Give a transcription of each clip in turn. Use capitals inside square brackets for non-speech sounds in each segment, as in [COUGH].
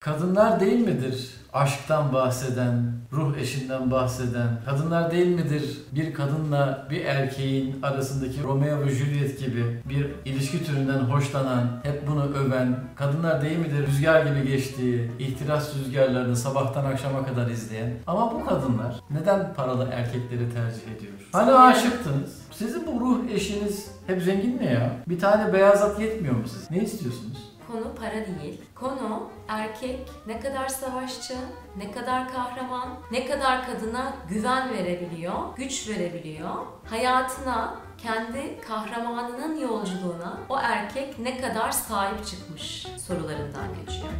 Kadınlar değil midir aşktan bahseden, ruh eşinden bahseden? Kadınlar değil midir bir kadınla bir erkeğin arasındaki Romeo ve Juliet gibi bir ilişki türünden hoşlanan, hep bunu öven? Kadınlar değil midir rüzgar gibi geçtiği, ihtiras rüzgarlarını sabahtan akşama kadar izleyen? Ama bu kadınlar neden paralı erkekleri tercih ediyor? Hani aşıktınız? Sizin bu ruh eşiniz hep zengin mi ya? Bir tane beyaz at yetmiyor mu siz? Ne istiyorsunuz? Konu para değil. Konu erkek ne kadar savaşçı, ne kadar kahraman, ne kadar kadına güven verebiliyor, güç verebiliyor. Hayatına, kendi kahramanının yolculuğuna o erkek ne kadar sahip çıkmış sorularından geçiyor.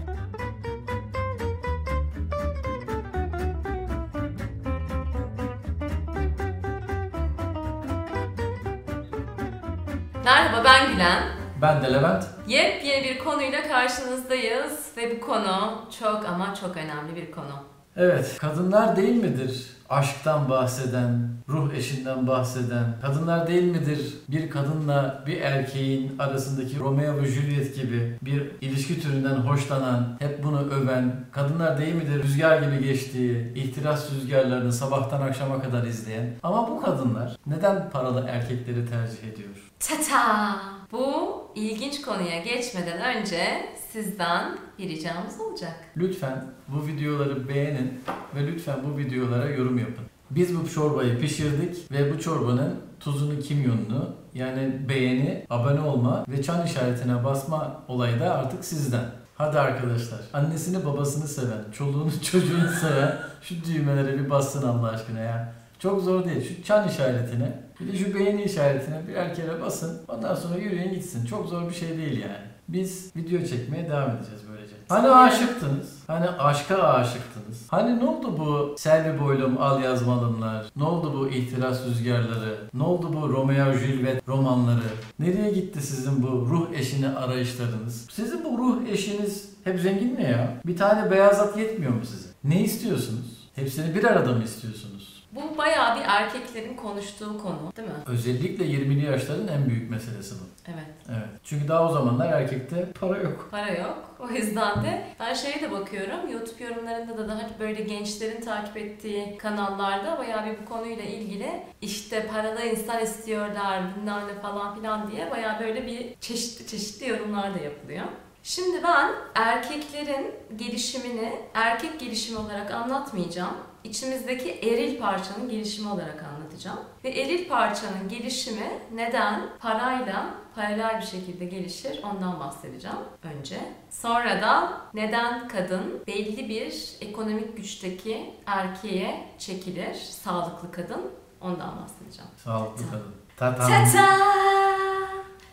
Merhaba ben Gülen. Ben de Levent. Yepyeni bir konuyla karşınızdayız ve bu konu çok ama çok önemli bir konu. Evet, kadınlar değil midir aşktan bahseden, ruh eşinden bahseden? Kadınlar değil midir bir kadınla bir erkeğin arasındaki Romeo ve Juliet gibi bir ilişki türünden hoşlanan, hep bunu öven? Kadınlar değil midir rüzgar gibi geçtiği, ihtiras rüzgarlarını sabahtan akşama kadar izleyen? Ama bu kadınlar neden paralı erkekleri tercih ediyor? Tata! Bu ilginç konuya geçmeden önce sizden bir ricamız olacak. Lütfen bu videoları beğenin ve lütfen bu videolara yorum yapın. Biz bu çorbayı pişirdik ve bu çorbanın tuzunu, kimyonunu yani beğeni, abone olma ve çan işaretine basma olayı da artık sizden. Hadi arkadaşlar. Annesini babasını seven, çoluğunu [LAUGHS] çocuğunu seven şu düğmelere bir bassın Allah aşkına ya. Çok zor değil. Şu çan işaretine, bir de şu beğeni işaretine birer kere basın. Ondan sonra yürüyün gitsin. Çok zor bir şey değil yani. Biz video çekmeye devam edeceğiz böylece. Hani aşıktınız? Hani aşka aşıktınız? Hani ne oldu bu Selvi Boylum, Al Yazmalımlar? Ne oldu bu ihtiras rüzgarları? Ne oldu bu Romeo Juliet romanları? Nereye gitti sizin bu ruh eşini arayışlarınız? Sizin bu ruh eşiniz hep zengin mi ya? Bir tane beyaz at yetmiyor mu size? Ne istiyorsunuz? Hepsini bir arada mı istiyorsunuz? Bu bayağı bir erkeklerin konuştuğu konu değil mi? Özellikle 20'li yaşların en büyük meselesi bu. Evet. Evet. Çünkü daha o zamanlar erkekte para yok. Para yok. O yüzden de ben şeye de bakıyorum. YouTube yorumlarında da daha böyle gençlerin takip ettiği kanallarda bayağı bir bu konuyla ilgili işte paralı insan istiyorlar bilmem ne falan filan diye bayağı böyle bir çeşitli çeşitli yorumlar da yapılıyor. Şimdi ben erkeklerin gelişimini erkek gelişimi olarak anlatmayacağım. İçimizdeki eril parçanın gelişimi olarak anlatacağım. Ve eril parçanın gelişimi neden parayla paralel bir şekilde gelişir ondan bahsedeceğim önce. Sonra da neden kadın belli bir ekonomik güçteki erkeğe çekilir, sağlıklı kadın ondan bahsedeceğim. Sağlıklı kadın. Ta ta. Tata!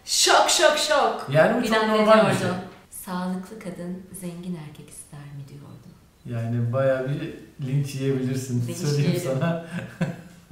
Şok şok şok. Yani bu çok Bilen ne normal bir şey. Sağlıklı kadın zengin erkek ister mi diyordu. Yani bayağı bir linç yiyebilirsin. Linç Söyleyeyim yiyelim. sana.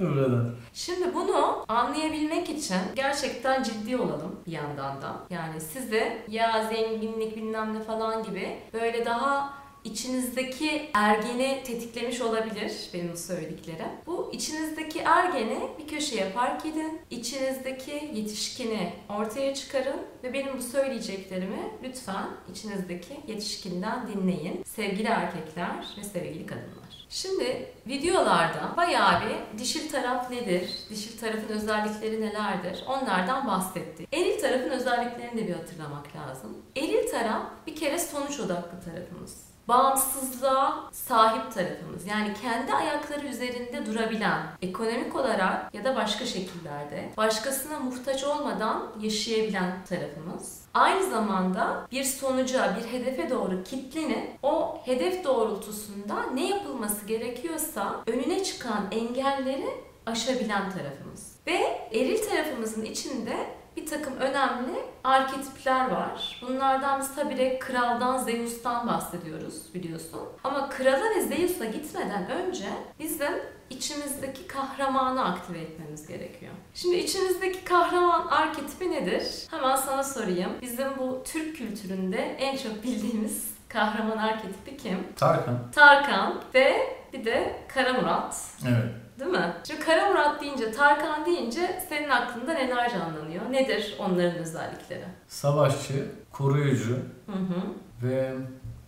[LAUGHS] Buradan. Şimdi bunu anlayabilmek için gerçekten ciddi olalım bir yandan da. Yani size ya zenginlik bilmem ne falan gibi böyle daha içinizdeki ergeni tetiklemiş olabilir benim bu söylediklerim. Bu içinizdeki ergeni bir köşeye park edin. İçinizdeki yetişkini ortaya çıkarın ve benim bu söyleyeceklerimi lütfen içinizdeki yetişkinden dinleyin. Sevgili erkekler ve sevgili kadınlar. Şimdi videolarda bayağı bir dişil taraf nedir, dişil tarafın özellikleri nelerdir onlardan bahsetti. Eril tarafın özelliklerini de bir hatırlamak lazım. Eril taraf bir kere sonuç odaklı tarafımız. Bağımsızlığa sahip tarafımız yani kendi ayakları üzerinde durabilen, ekonomik olarak ya da başka şekillerde başkasına muhtaç olmadan yaşayabilen tarafımız. Aynı zamanda bir sonuca, bir hedefe doğru kitlenip o hedef doğrultusunda ne yapılması gerekiyorsa önüne çıkan engelleri aşabilen tarafımız. Ve eril tarafımızın içinde bir takım önemli arketipler var. Bunlardan biz tabii de kraldan, Zeus'tan bahsediyoruz biliyorsun. Ama krala ve Zeus'a gitmeden önce bizim içimizdeki kahramanı aktive etmemiz gerekiyor. Şimdi içimizdeki kahraman arketipi nedir? Hemen sana sorayım. Bizim bu Türk kültüründe en çok bildiğimiz kahraman arketipi kim? Tarkan. Tarkan ve bir de Kara Murat. Evet. Değil mi? Şimdi Kara Murat deyince, Tarkan deyince senin aklında neler canlanıyor? Nedir onların özellikleri? Savaşçı, koruyucu Hı hı. ve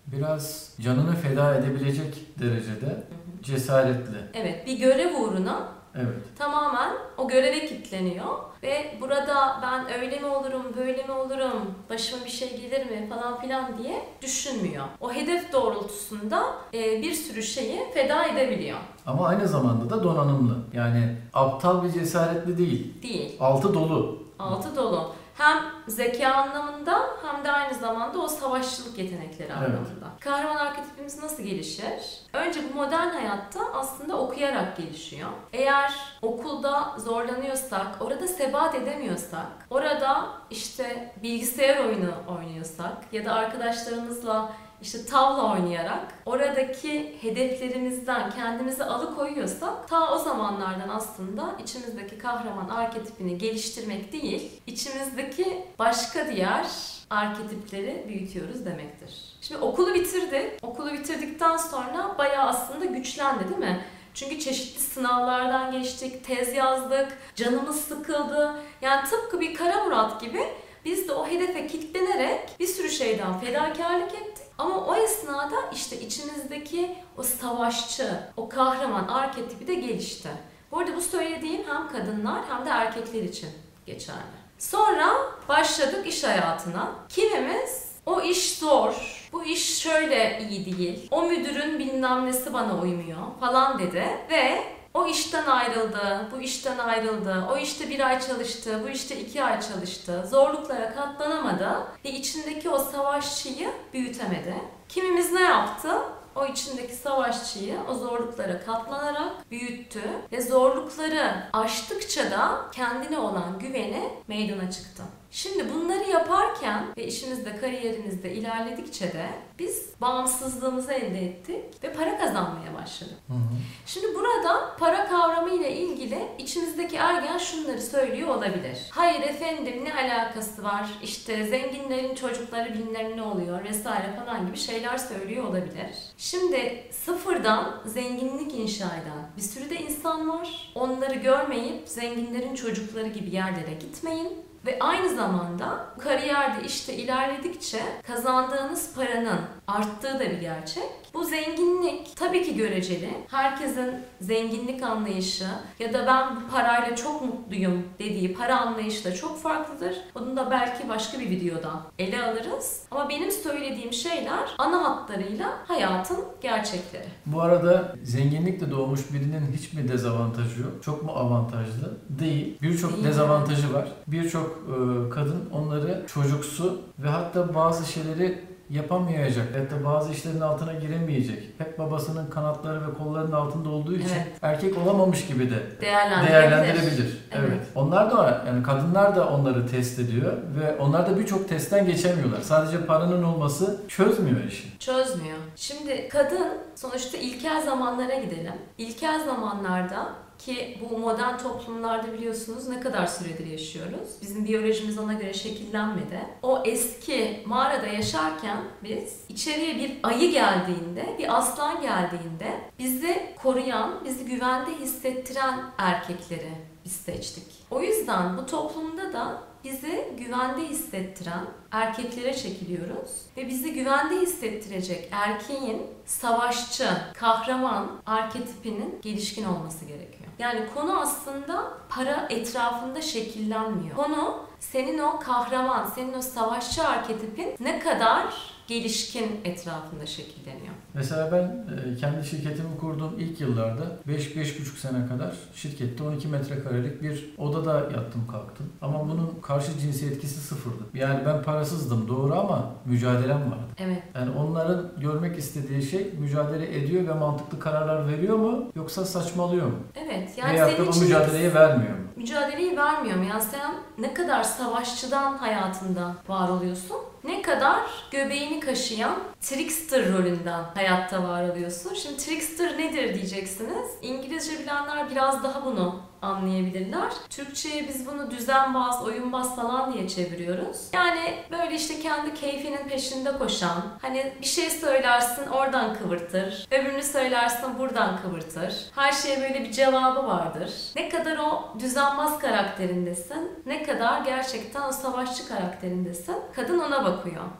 biraz canını feda edebilecek derecede cesaretli. Evet, bir görev uğruna Evet. tamamen o göreve kilitleniyor ve burada ben öyle mi olurum, böyle mi olurum, başıma bir şey gelir mi falan filan diye düşünmüyor. O hedef doğrultusunda e, bir sürü şeyi feda edebiliyor. Ama aynı zamanda da donanımlı. Yani aptal bir cesaretli değil. Değil. Altı dolu. Altı dolu. Hem zeka anlamında hem de aynı zamanda o savaşçılık yetenekleri Evet. anlamında. Kahraman arketipimiz nasıl gelişir? Önce bu modern hayatta aslında okuyarak gelişiyor. Eğer okulda zorlanıyorsak, orada sebat edemiyorsak, orada işte bilgisayar oyunu oynuyorsak ya da arkadaşlarımızla işte tavla oynayarak oradaki hedeflerimizden kendimizi alıkoyuyorsak ta o zamanlardan aslında içimizdeki kahraman arketipini geliştirmek değil, içimizdeki başka diğer arketipleri büyütüyoruz demektir. Şimdi okulu bitirdi. Okulu bitirdikten sonra bayağı aslında güçlendi değil mi? Çünkü çeşitli sınavlardan geçtik, tez yazdık, canımız sıkıldı. Yani tıpkı bir Kara Murat gibi biz de o hedefe kilitlenerek bir sürü şeyden fedakarlık ettik. Ama o esnada işte içimizdeki o savaşçı, o kahraman arketipi de gelişti. Bu arada bu söylediğim hem kadınlar hem de erkekler için geçerli. Sonra başladık iş hayatına. Kimimiz o iş zor, bu iş şöyle iyi değil, o müdürün bilmem nesi bana uymuyor falan dedi ve o işten ayrıldı, bu işten ayrıldı, o işte bir ay çalıştı, bu işte iki ay çalıştı, zorluklara katlanamadı ve içindeki o savaşçıyı büyütemedi. Kimimiz ne yaptı? O içindeki savaşçıyı o zorluklara katlanarak büyüttü ve zorlukları aştıkça da kendine olan güveni meydana çıktı. Şimdi bunları yaparken ve işimizde, kariyerimizde ilerledikçe de biz bağımsızlığımızı elde ettik ve para kazanmaya başladık. Hı hı. Şimdi burada para kavramı ile ilgili içimizdeki ergen şunları söylüyor olabilir. Hayır efendim ne alakası var? İşte zenginlerin çocukları bilmem ne oluyor vesaire falan gibi şeyler söylüyor olabilir. Şimdi sıfırdan zenginlik inşa eden bir sürü de insan var. Onları görmeyip zenginlerin çocukları gibi yerlere gitmeyin. Ve aynı zamanda kariyerde işte ilerledikçe kazandığınız paranın arttığı da bir gerçek. Bu zenginlik tabii ki göreceli. Herkesin zenginlik anlayışı ya da ben bu parayla çok mutluyum dediği para anlayışı da çok farklıdır. Bunu da belki başka bir videoda ele alırız. Ama benim söylediğim şeyler ana hatlarıyla hayatın gerçekleri. Bu arada zenginlikle doğmuş birinin hiç mi dezavantajı yok? Çok mu avantajlı? Değil. Birçok dezavantajı var. Birçok e, kadın onları çocuksu ve hatta bazı şeyleri yapamayacak. Hatta bazı işlerin altına giremeyecek. Hep babasının kanatları ve kollarının altında olduğu için Evet. erkek olamamış gibi de Değerlendirebilir. değerlendirebilir. Evet. Evet. Onlar da yani kadınlar da onları test ediyor ve onlar da birçok testten geçemiyorlar. Sadece paranın olması çözmüyor işi. Çözmüyor. Şimdi kadın sonuçta ilkel zamanlara gidelim. İlkel zamanlarda ki bu modern toplumlarda biliyorsunuz ne kadar süredir yaşıyoruz. Bizim biyolojimiz ona göre şekillenmedi. O eski mağarada yaşarken biz içeriye bir ayı geldiğinde, bir aslan geldiğinde bizi koruyan, bizi güvende hissettiren erkekleri biz seçtik. O yüzden bu toplumda da bizi güvende hissettiren erkeklere çekiliyoruz ve bizi güvende hissettirecek erkeğin savaşçı, kahraman arketipinin gelişkin olması gerekiyor. Yani konu aslında para etrafında şekillenmiyor. Konu senin o kahraman, senin o savaşçı arketipin ne kadar gelişkin etrafında şekilleniyor. Mesela ben e, kendi şirketimi kurduğum ilk yıllarda 5-5,5 sene kadar şirkette 12 metrekarelik bir odada yattım kalktım. Ama bunun karşı cinsi etkisi sıfırdı. Yani ben parasızdım doğru ama mücadelem vardı. Evet. Yani onların görmek istediği şey mücadele ediyor ve mantıklı kararlar veriyor mu yoksa saçmalıyor mu? Evet. Yani Veyahut senin da bu mücadeleyi vermiyor mu? mücadeleyi vermiyor mu? Yani sen ne kadar savaşçıdan hayatında var oluyorsun, ne kadar göbeğini kaşıyan trickster rolünden hayatta var oluyorsun. Şimdi trickster nedir diyeceksiniz. İngilizce bilenler biraz daha bunu anlayabilirler. Türkçe'ye biz bunu düzenbaz, oyunbaz falan diye çeviriyoruz. Yani böyle işte kendi keyfinin peşinde koşan, hani bir şey söylersin oradan kıvırtır, öbürünü söylersin buradan kıvırtır. Her şeye böyle bir cevabı vardır. Ne kadar o düzenbaz karakterindesin, ne kadar gerçekten o savaşçı karakterindesin. Kadın ona bakıyor.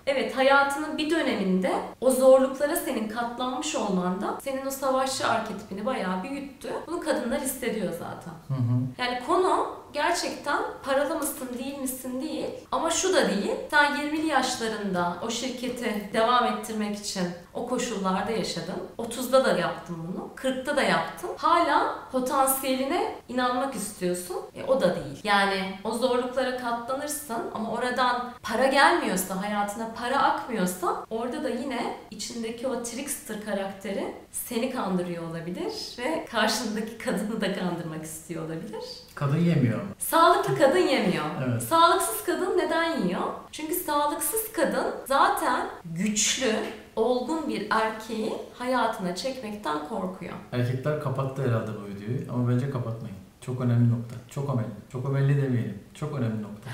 Evet hayatının bir döneminde o zorluklara senin katlanmış olman da senin o savaşçı arketipini bayağı büyüttü. Bunu kadınlar hissediyor zaten. Hı hı. Yani konu gerçekten paralı mısın değil misin değil. Ama şu da değil. Sen 20'li yaşlarında o şirketi devam ettirmek için o koşullarda yaşadın. 30'da da yaptın bunu. 40'ta da yaptın. Hala potansiyeline inanmak istiyorsun. E, o da değil. Yani o zorluklara katlanırsın ama oradan para gelmiyorsa, hayatına para akmıyorsa orada da yine içindeki o trickster karakteri seni kandırıyor olabilir ve karşındaki kadını da kandırmak istiyor olabilir. Kadın yemiyor mu? Sağlıklı kadın yemiyor. Evet. Sağlıksız kadın neden yiyor? Çünkü sağlıksız kadın zaten güçlü, olgun bir erkeği hayatına çekmekten korkuyor. Erkekler kapattı herhalde bu videoyu ama bence kapatmayın. Çok önemli nokta. Çok önemli. Çok önemli demeyelim. Çok önemli nokta.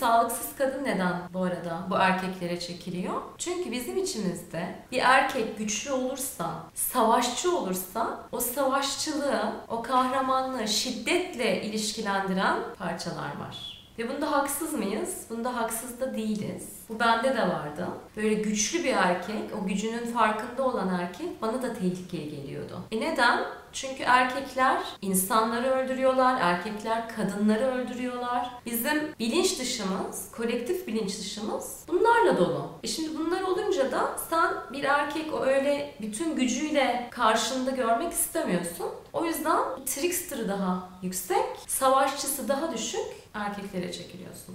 Sağlıksız kadın neden bu arada bu erkeklere çekiliyor? Çünkü bizim içimizde bir erkek güçlü olursa, savaşçı olursa o savaşçılığı, o kahramanlığı şiddetle ilişkilendiren parçalar var. Ve bunda haksız mıyız? Bunda haksız da değiliz. Bu bende de vardı. Böyle güçlü bir erkek, o gücünün farkında olan erkek bana da tehlikeye geliyordu. E neden? Çünkü erkekler insanları öldürüyorlar, erkekler kadınları öldürüyorlar. Bizim bilinç dışımız, kolektif bilinç dışımız bunlarla dolu. E şimdi bunlar olunca da sen bir erkek o öyle bütün gücüyle karşında görmek istemiyorsun. O yüzden trickster'ı daha yüksek, savaşçısı daha düşük erkeklere çekiliyorsun.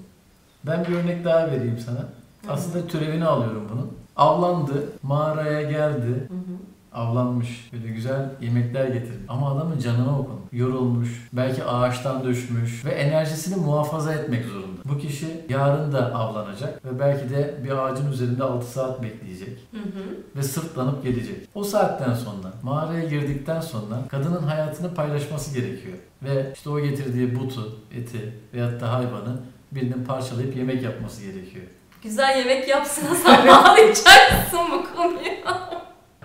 Ben bir örnek daha vereyim sana. Aslında türevini alıyorum bunun. Avlandı, mağaraya geldi, Hı hı. Avlanmış. Böyle güzel yemekler getirdi. Ama adamın canına okun. Yorulmuş, belki ağaçtan düşmüş ve enerjisini muhafaza etmek zorunda. Bu kişi yarın da avlanacak ve belki de bir ağacın üzerinde 6 saat bekleyecek Hı hı. ve sırtlanıp gelecek. O saatten sonra, mağaraya girdikten sonra kadının hayatını paylaşması gerekiyor. Ve işte o getirdiği butu, eti veyahut da hayvanı birinin parçalayıp yemek yapması gerekiyor. Güzel yemek yapsın sen [LAUGHS] bağlayacaksın bu konuyu.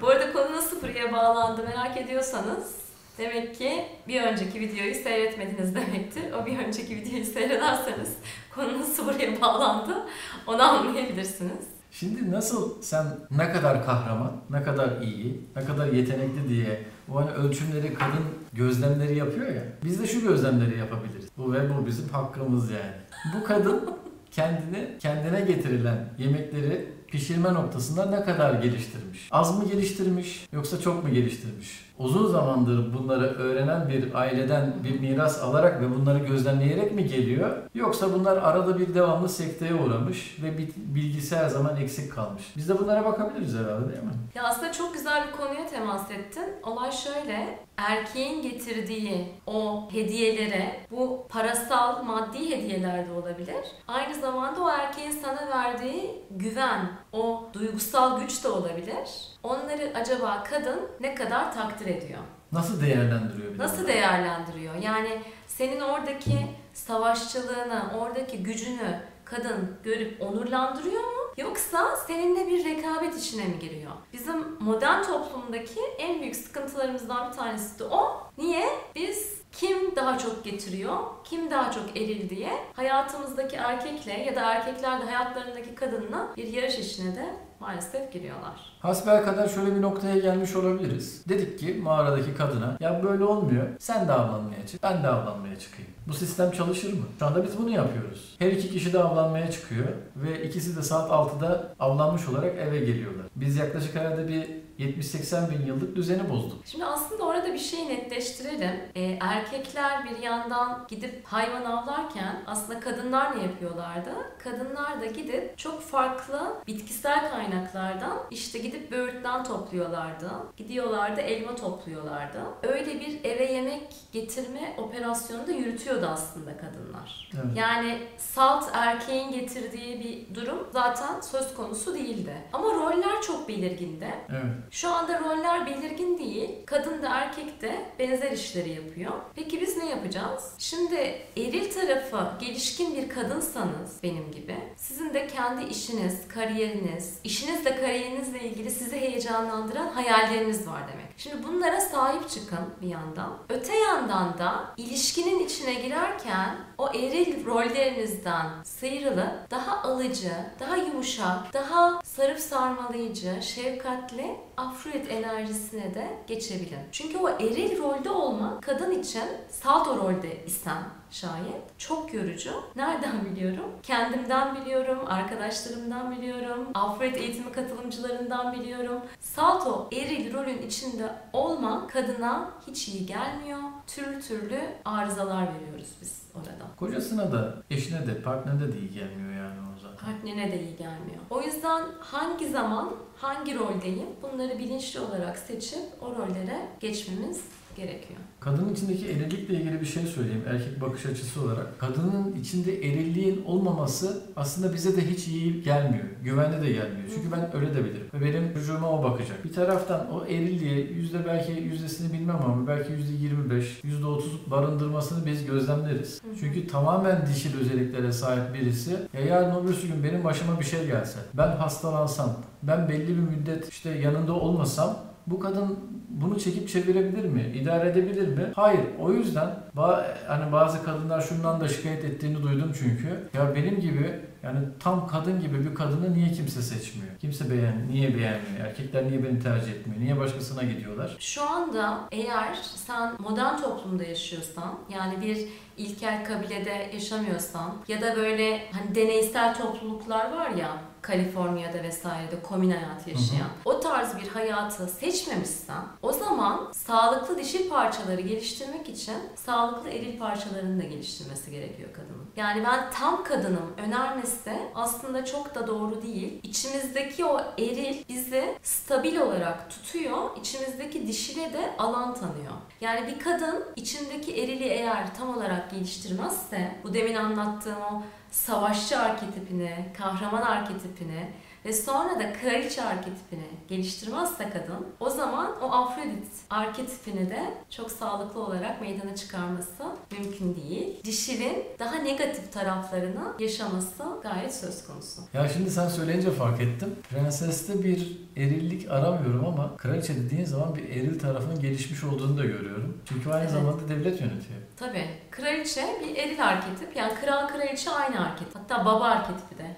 Bu arada konu nasıl buraya bağlandı merak ediyorsanız demek ki bir önceki videoyu seyretmediniz demektir. O bir önceki videoyu seyrederseniz konu nasıl buraya bağlandı onu anlayabilirsiniz. Şimdi nasıl sen ne kadar kahraman, ne kadar iyi, ne kadar yetenekli diye bu hani ölçümleri kadın gözlemleri yapıyor ya. Biz de şu gözlemleri yapabiliriz. Bu ve bu bizim hakkımız yani. Bu kadın [LAUGHS] kendini kendine getirilen yemekleri pişirme noktasında ne kadar geliştirmiş? Az mı geliştirmiş yoksa çok mu geliştirmiş? Uzun zamandır bunları öğrenen bir aileden bir miras alarak ve bunları gözlemleyerek mi geliyor? Yoksa bunlar arada bir devamlı sekteye uğramış ve bilgisi her zaman eksik kalmış. Biz de bunlara bakabiliriz herhalde değil mi? Ya aslında çok güzel bir konuya temas ettin. Olay şöyle, erkeğin getirdiği o hediyelere, bu parasal, maddi hediyeler de olabilir. Aynı zamanda o erkeğin sana verdiği güven, o duygusal güç de olabilir. Onları acaba kadın ne kadar takdir ediyor? Nasıl değerlendiriyor? Nasıl değerlendiriyor? Yani senin oradaki savaşçılığını, oradaki gücünü kadın görüp onurlandırıyor mu? Yoksa seninle bir rekabet içine mi giriyor? Bizim modern toplumdaki en büyük sıkıntılarımızdan bir tanesi de o. Niye? Biz kim daha çok getiriyor, kim daha çok eril diye hayatımızdaki erkekle ya da erkekler de hayatlarındaki kadınla bir yarış içine de maalesef giriyorlar. Hasbelkader şöyle bir noktaya gelmiş olabiliriz. Dedik ki mağaradaki kadına ya böyle olmuyor. Sen de avlanmaya çık. Ben de avlanmaya çıkayım. Bu sistem çalışır mı? Şu anda biz bunu yapıyoruz. Her iki kişi de avlanmaya çıkıyor ve ikisi de saat 6'da avlanmış olarak eve geliyorlar. Biz yaklaşık herhalde bir 70-80 bin yıllık düzeni bozduk. Şimdi aslında orada bir şey netleştirelim. Ee, erkekler bir yandan gidip hayvan avlarken aslında kadınlar ne yapıyorlardı? Kadınlar da gidip çok farklı bitkisel kaynaklardan işte gidip böğürtlen topluyorlardı. Gidiyorlardı elma topluyorlardı. Öyle bir eve yemek getirme operasyonu da yürütüyordu aslında kadınlar. Evet. Yani salt erkeğin getirdiği bir durum zaten söz konusu değildi. Ama roller çok belirgindi. Evet. Şu anda roller belirgin değil. Kadın da erkek de benzer işleri yapıyor. Peki biz ne yapacağız? Şimdi eril tarafı gelişkin bir kadınsanız benim gibi sizin de kendi işiniz, kariyeriniz, işinizle kariyerinizle ilgili sizi heyecanlandıran hayalleriniz var demek. Şimdi bunlara sahip çıkın bir yandan. Öte yandan da ilişkinin içine girerken o eril rollerinizden sıyrılıp daha alıcı, daha yumuşak, daha sarıp sarmalayıcı, şefkatli Afrodit enerjisine de geçebilin. Çünkü o eril rolde olmak kadın için salto rolde isen şayet çok yorucu. Nereden biliyorum? Kendimden biliyorum, arkadaşlarımdan biliyorum, Afrodit eğitimi katılımcılarından biliyorum. Salto eril rolün içinde olmak kadına hiç iyi gelmiyor. Türlü türlü arızalar veriyoruz biz orada. Kocasına da, eşine de, partnerine de iyi gelmiyor yani o zaten. Partnerine de iyi gelmiyor. O yüzden hangi zaman hangi roldeyim bunları bilinçli olarak seçip o rollere geçmemiz gerekiyor. Kadının içindeki erillikle ilgili bir şey söyleyeyim erkek bakış açısı olarak. Kadının içinde erilliğin olmaması aslında bize de hiç iyi gelmiyor. Güvenli de gelmiyor. Çünkü ben öyle de bilirim. Ve benim çocuğuma o bakacak. Bir taraftan o erilliği yüzde belki yüzdesini bilmem ama belki yüzde 25, yüzde 30 barındırmasını biz gözlemleriz. Çünkü tamamen dişil özelliklere sahip birisi ya yarın öbürsü gün benim başıma bir şey gelse, ben hastalansam, ben belli bir müddet işte yanında olmasam bu kadın bunu çekip çevirebilir mi? İdare edebilir mi? Hayır. O yüzden ba- hani bazı kadınlar şundan da şikayet ettiğini duydum çünkü. Ya benim gibi yani tam kadın gibi bir kadını niye kimse seçmiyor? Kimse beğen, niye beğenmiyor? Erkekler niye beni tercih etmiyor? Niye başkasına gidiyorlar? Şu anda eğer sen modern toplumda yaşıyorsan yani bir ilkel kabilede yaşamıyorsan ya da böyle hani deneysel topluluklar var ya Kaliforniya'da vesairede komün hayatı yaşayan o tarz bir hayatı seçmemişsen o zaman sağlıklı dişil parçaları geliştirmek için sağlıklı eril parçalarını da geliştirmesi gerekiyor kadının. Yani ben tam kadınım önermesi aslında çok da doğru değil. İçimizdeki o eril bizi stabil olarak tutuyor. İçimizdeki dişile de alan tanıyor. Yani bir kadın içindeki erili eğer tam olarak geliştirmezse bu demin anlattığım o savaşçı arketipini, kahraman arketipini ve sonra da kraliçe arketipini geliştirmezse kadın o zaman o Afrodit arketipini de çok sağlıklı olarak meydana çıkarması mümkün değil. Dişilin daha negatif taraflarını yaşaması gayet söz konusu. Ya şimdi sen söyleyince fark ettim. Prenseste bir erillik aramıyorum ama kraliçe dediğin zaman bir eril tarafının gelişmiş olduğunu da görüyorum. Çünkü aynı Evet. zamanda devlet yönetiyor. Tabii. Kraliçe bir eril arketip. Yani kral kraliçe aynı arketip. Hatta baba arketipi de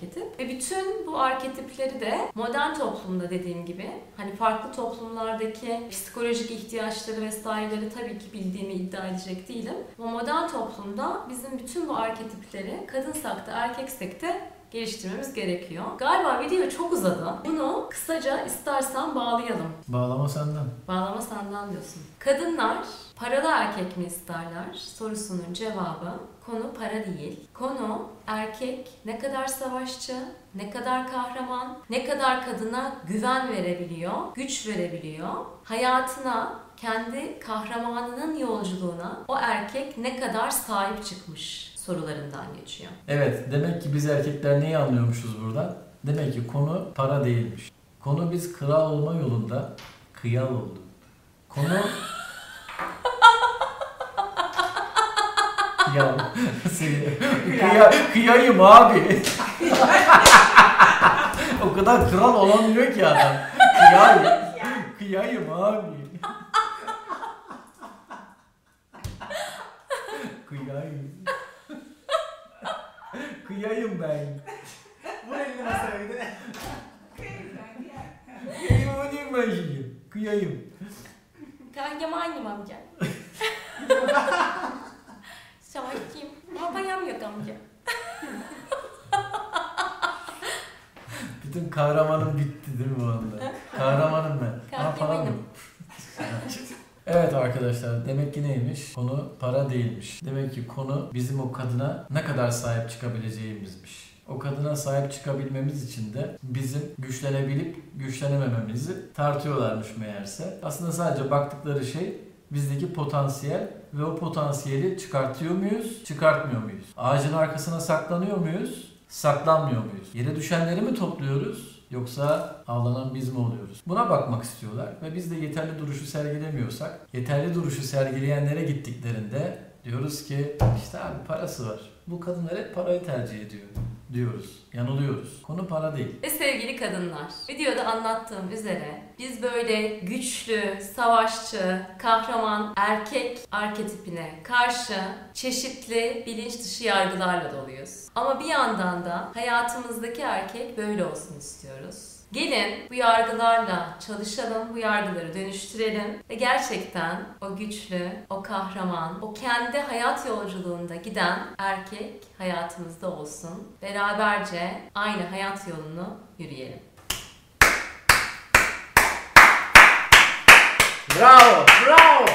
arketip. Ve bütün bu arketipleri de modern toplumda dediğim gibi hani farklı toplumlardaki psikolojik ihtiyaçları vesaireleri tabii ki bildiğimi iddia edecek değilim. Ama modern toplumda bizim bütün bu arketipleri kadınsak da erkeksek de geliştirmemiz gerekiyor. Galiba video çok uzadı. Bunu kısaca istersen bağlayalım. Bağlama senden. Bağlama senden diyorsun. Kadınlar paralı erkek mi isterler sorusunun cevabı konu para değil. Konu erkek ne kadar savaşçı, ne kadar kahraman, ne kadar kadına güven verebiliyor, güç verebiliyor. Hayatına, kendi kahramanının yolculuğuna o erkek ne kadar sahip çıkmış sorularından geçiyor. Evet, demek ki biz erkekler neyi anlıyormuşuz buradan? Demek ki konu para değilmiş. Konu biz kral olma yolunda kıyal olduk. Konu... [LAUGHS] ya seni- kıya, kıyayım abi. o kadar kral olamıyor ki adam. Kıyayım. Kıyayım abi. [LAUGHS] Kıyayım. Kıyayım ben. Bu elini masaydı. Kıyayım oynayayım ben şimdi. Kıyayım. Kankam hangim amca? [LAUGHS] Savaşçıyım. Ama param yok amca. Bütün kahramanım bitti değil mi bu anda? Kahramanım ben. Ama Kahramanım. param [LAUGHS] yok. Evet arkadaşlar demek ki neymiş? Konu para değilmiş. Demek ki konu bizim o kadına ne kadar sahip çıkabileceğimizmiş. O kadına sahip çıkabilmemiz için de bizim güçlenebilip güçlenemememizi tartıyorlarmış meğerse. Aslında sadece baktıkları şey bizdeki potansiyel ve o potansiyeli çıkartıyor muyuz, çıkartmıyor muyuz? Ağacın arkasına saklanıyor muyuz, saklanmıyor muyuz? Yere düşenleri mi topluyoruz yoksa avlanan biz mi oluyoruz? Buna bakmak istiyorlar ve biz de yeterli duruşu sergilemiyorsak yeterli duruşu sergileyenlere gittiklerinde diyoruz ki işte abi parası var. Bu kadınlar hep parayı tercih ediyor diyoruz. Yanılıyoruz. Konu para değil. Ve sevgili kadınlar, videoda anlattığım üzere biz böyle güçlü, savaşçı, kahraman erkek arketipine karşı çeşitli bilinç dışı yargılarla doluyuz. Ama bir yandan da hayatımızdaki erkek böyle olsun istiyoruz. Gelin bu yargılarla çalışalım, bu yargıları dönüştürelim ve gerçekten o güçlü, o kahraman, o kendi hayat yolculuğunda giden erkek hayatımızda olsun. Beraberce aynı hayat yolunu yürüyelim. Bravo, bravo.